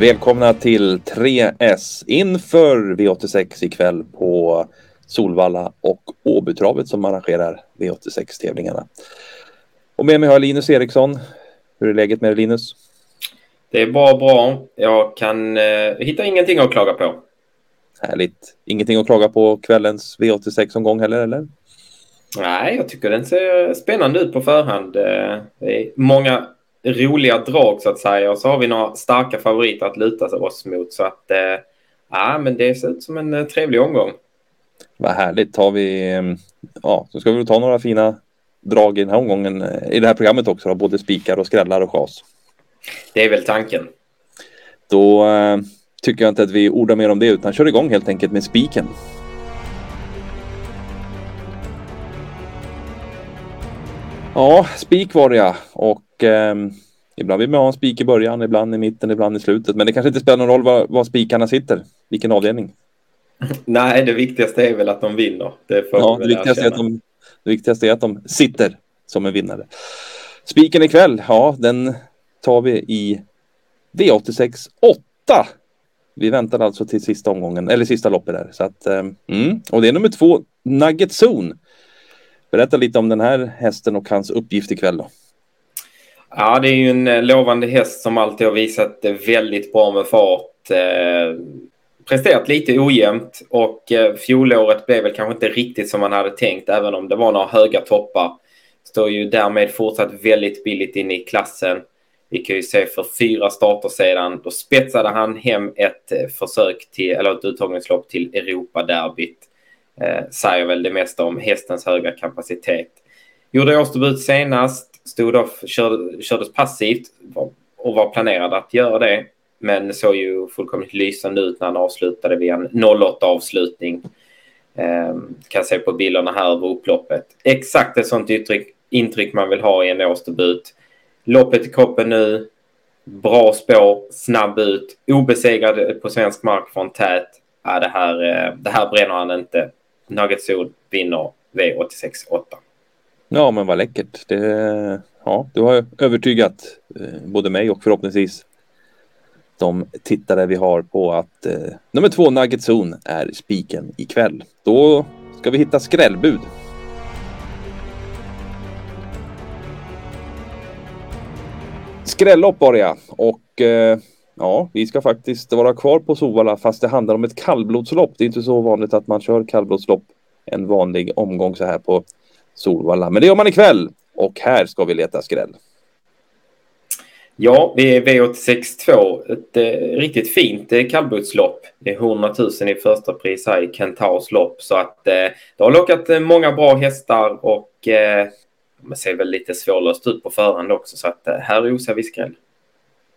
Välkomna till 3S inför V86 ikväll på Solvalla och Åbytravet som arrangerar V86-tävlingarna. Och med mig har jag Linus Eriksson. Hur är läget med dig Linus? Det är bara bra. Jag kan eh, hitta ingenting att klaga på. Härligt. Ingenting att klaga på kvällens V86-omgång heller, eller? Nej, jag tycker den ser spännande ut på förhand. Eh, det är många roliga drag så att säga och så har vi några starka favoriter att luta oss mot. Så att, eh, ja, men det ser ut som en eh, trevlig omgång. Vad härligt. Har vi, mm, ja, så ska vi ta några fina drag i den här omgången i det här programmet också. Då, både spikar och skrällar och chas. Det är väl tanken. Då eh, tycker jag inte att vi ordar mer om det utan kör igång helt enkelt med spiken. Ja, spik var det ja. Och eh, ibland vill man ha en spik i början, ibland i mitten, ibland i slutet. Men det kanske inte spelar någon roll var, var spikarna sitter, vilken avdelning. Nej, det viktigaste är väl att de vinner. Det, ja, det, viktigaste är att de, det viktigaste är att de sitter som en vinnare. Spiken ikväll, ja, den tar vi i V86 8. Vi väntar alltså till sista omgången, eller sista loppet där. Så att, eh, mm. Och det är nummer två, Nugget Zone. Berätta lite om den här hästen och hans uppgift ikväll då. Ja, det är ju en eh, lovande häst som alltid har visat eh, väldigt bra med fart. Eh, presterat lite ojämnt och eh, fjolåret blev väl kanske inte riktigt som man hade tänkt, även om det var några höga toppar. Står ju därmed fortsatt väldigt billigt in i klassen. Vi kan ju se för fyra starter sedan, då spetsade han hem ett eh, försök till, eller ett uttagningslopp till Europaderbyt. Eh, säger väl det mesta om hästens höga kapacitet. Gjorde årsdebut senast, stod off, kör, kördes passivt och var planerad att göra det. Men såg ju fullkomligt lysande ut när han avslutade vid en 08 avslutning. Eh, kan se på bilderna här över upploppet. Exakt ett sånt intryck, intryck man vill ha i en årsdebut. Loppet i kroppen nu. Bra spår, snabb ut, obesegrad på svensk mark från tät. Ja, det, här, eh, det här bränner han inte. Nugget Sol vinner V86 8. Ja, men vad läckert. Det, ja, du har övertygat eh, både mig och förhoppningsvis de tittare vi har på att eh, nummer två Nugget Zone är spiken ikväll. Då ska vi hitta skrällbud. Skrällopp var det ja. Och eh, ja, vi ska faktiskt vara kvar på Sovalla fast det handlar om ett kallblodslopp. Det är inte så vanligt att man kör kallblodslopp en vanlig omgång så här på Solvalla. Men det gör man ikväll och här ska vi leta skräll. Ja, det är V86.2. Ett eh, riktigt fint eh, kallblodslopp. Det är 100 000 i första pris här i Kentaurs lopp. Så att eh, det har lockat eh, många bra hästar och eh, det ser väl lite svårlöst ut på förhand också. Så att eh, här osar vi skräll.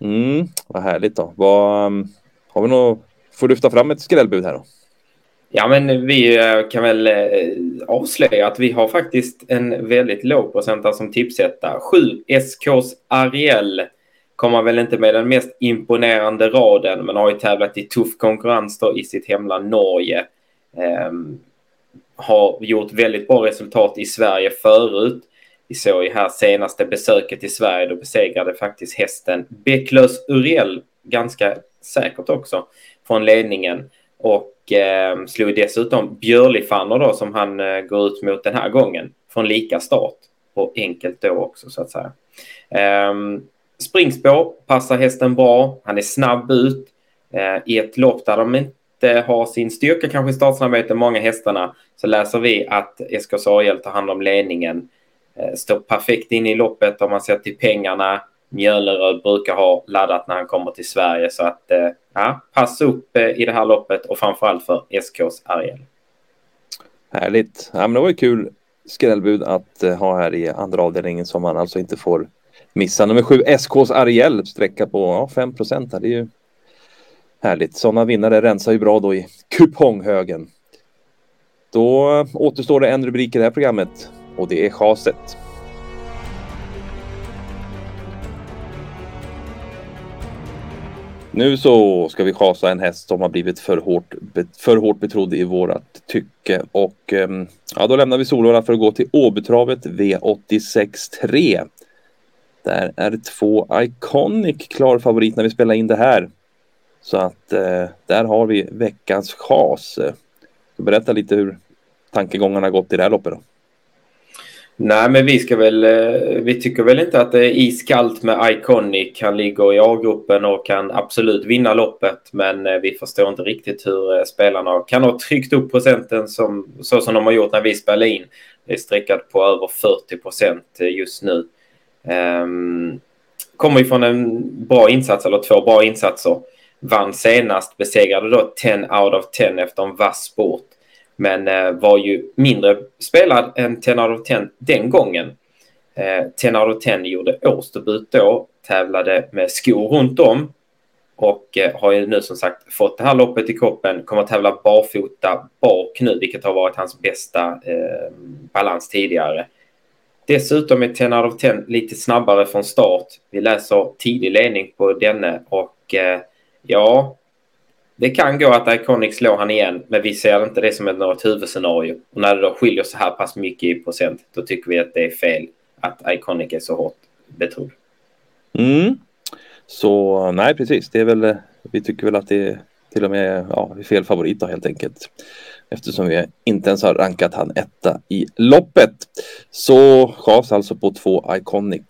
Mm, vad härligt då. Vad, um, har vi något, får lyfta fram ett skrällbud här då? Ja, men vi eh, kan väl eh, avslöja att vi har faktiskt en väldigt låg procentare som tipsetta. 7 SKs Ariel kommer väl inte med den mest imponerande raden, men har ju tävlat i tuff konkurrens då i sitt hemland Norge. Ehm, har gjort väldigt bra resultat i Sverige förut. Vi såg ju här senaste besöket i Sverige, då besegrade faktiskt hästen Becklös Uriel ganska säkert också från ledningen och eh, slog dessutom Björlifanner då som han eh, går ut mot den här gången från lika start och enkelt då också så att säga. Eh, springspår passar hästen bra. Han är snabb ut eh, i ett lopp där de inte har sin styrka kanske i startsnabbheten, många hästarna, så läser vi att SKS Ariel tar hand om ledningen Eh, står perfekt in i loppet om man ser till pengarna. Mjölneröd brukar ha laddat när han kommer till Sverige så att eh, ja, pass upp eh, i det här loppet och framförallt för SKs Ariel. Härligt. Ja, men det var ju kul skrällbud att eh, ha här i andra avdelningen som man alltså inte får missa. Nummer sju SKs Ariel sträcka på ja, 5 procent. Det är ju härligt. Sådana vinnare rensar ju bra då i kuponghögen. Då återstår det en rubrik i det här programmet och det är chaset. Nu så ska vi chasa en häst som har blivit för hårt, för hårt betrodd i vårat tycke och ehm, ja, då lämnar vi Solvalla för att gå till Åbytravet V86 3. Där är två Iconic klar favorit när vi spelar in det här. Så att eh, där har vi veckans chas. Berätta lite hur tankegångarna gått i det här loppet då. Nej, men vi ska väl, eh, vi tycker väl inte att det är iskallt med Iconic. Han ligger i A-gruppen och kan absolut vinna loppet. Men eh, vi förstår inte riktigt hur eh, spelarna kan ha tryckt upp procenten som, så som de har gjort när vi spelar in. Det är streckat på över 40 procent just nu. Um, kommer ifrån en bra insats, eller två bra insatser. Vann senast, besegrade då 10 out of 10 efter en vass sport. Men eh, var ju mindre spelad än 10 out of 10 den gången. Eh, 10 out of 10 gjorde årsdebut då, tävlade med skor runt om och eh, har ju nu som sagt fått det här loppet i kroppen, kommer att tävla barfota bak nu, vilket har varit hans bästa eh, balans tidigare. Dessutom är 10 out of 10 lite snabbare från start. Vi läser tidig ledning på denne och eh, ja, det kan gå att Iconic slår han igen, men vi ser inte det som ett något huvudscenario. Och när det då skiljer så här pass mycket i procent, då tycker vi att det är fel att Iconic är så hårt betrodd. Mm. Så nej, precis. Det är väl, eh, vi tycker väl att det är till och med ja, fel favorit då, helt enkelt. Eftersom vi inte ens har rankat han etta i loppet. Så chans alltså på två Iconic.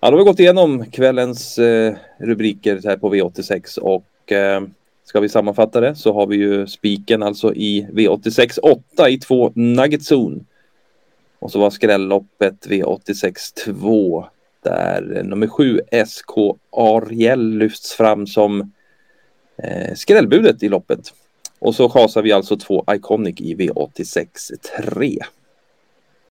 Ja, då har vi gått igenom kvällens eh, rubriker här på V86 och eh, Ska vi sammanfatta det så har vi ju spiken alltså i V86 8 i två Nugget Zone. Och så var skrälloppet V86 2 där nummer 7 SK Ariel lyfts fram som eh, skrällbudet i loppet. Och så chasar vi alltså två Iconic i V86 3.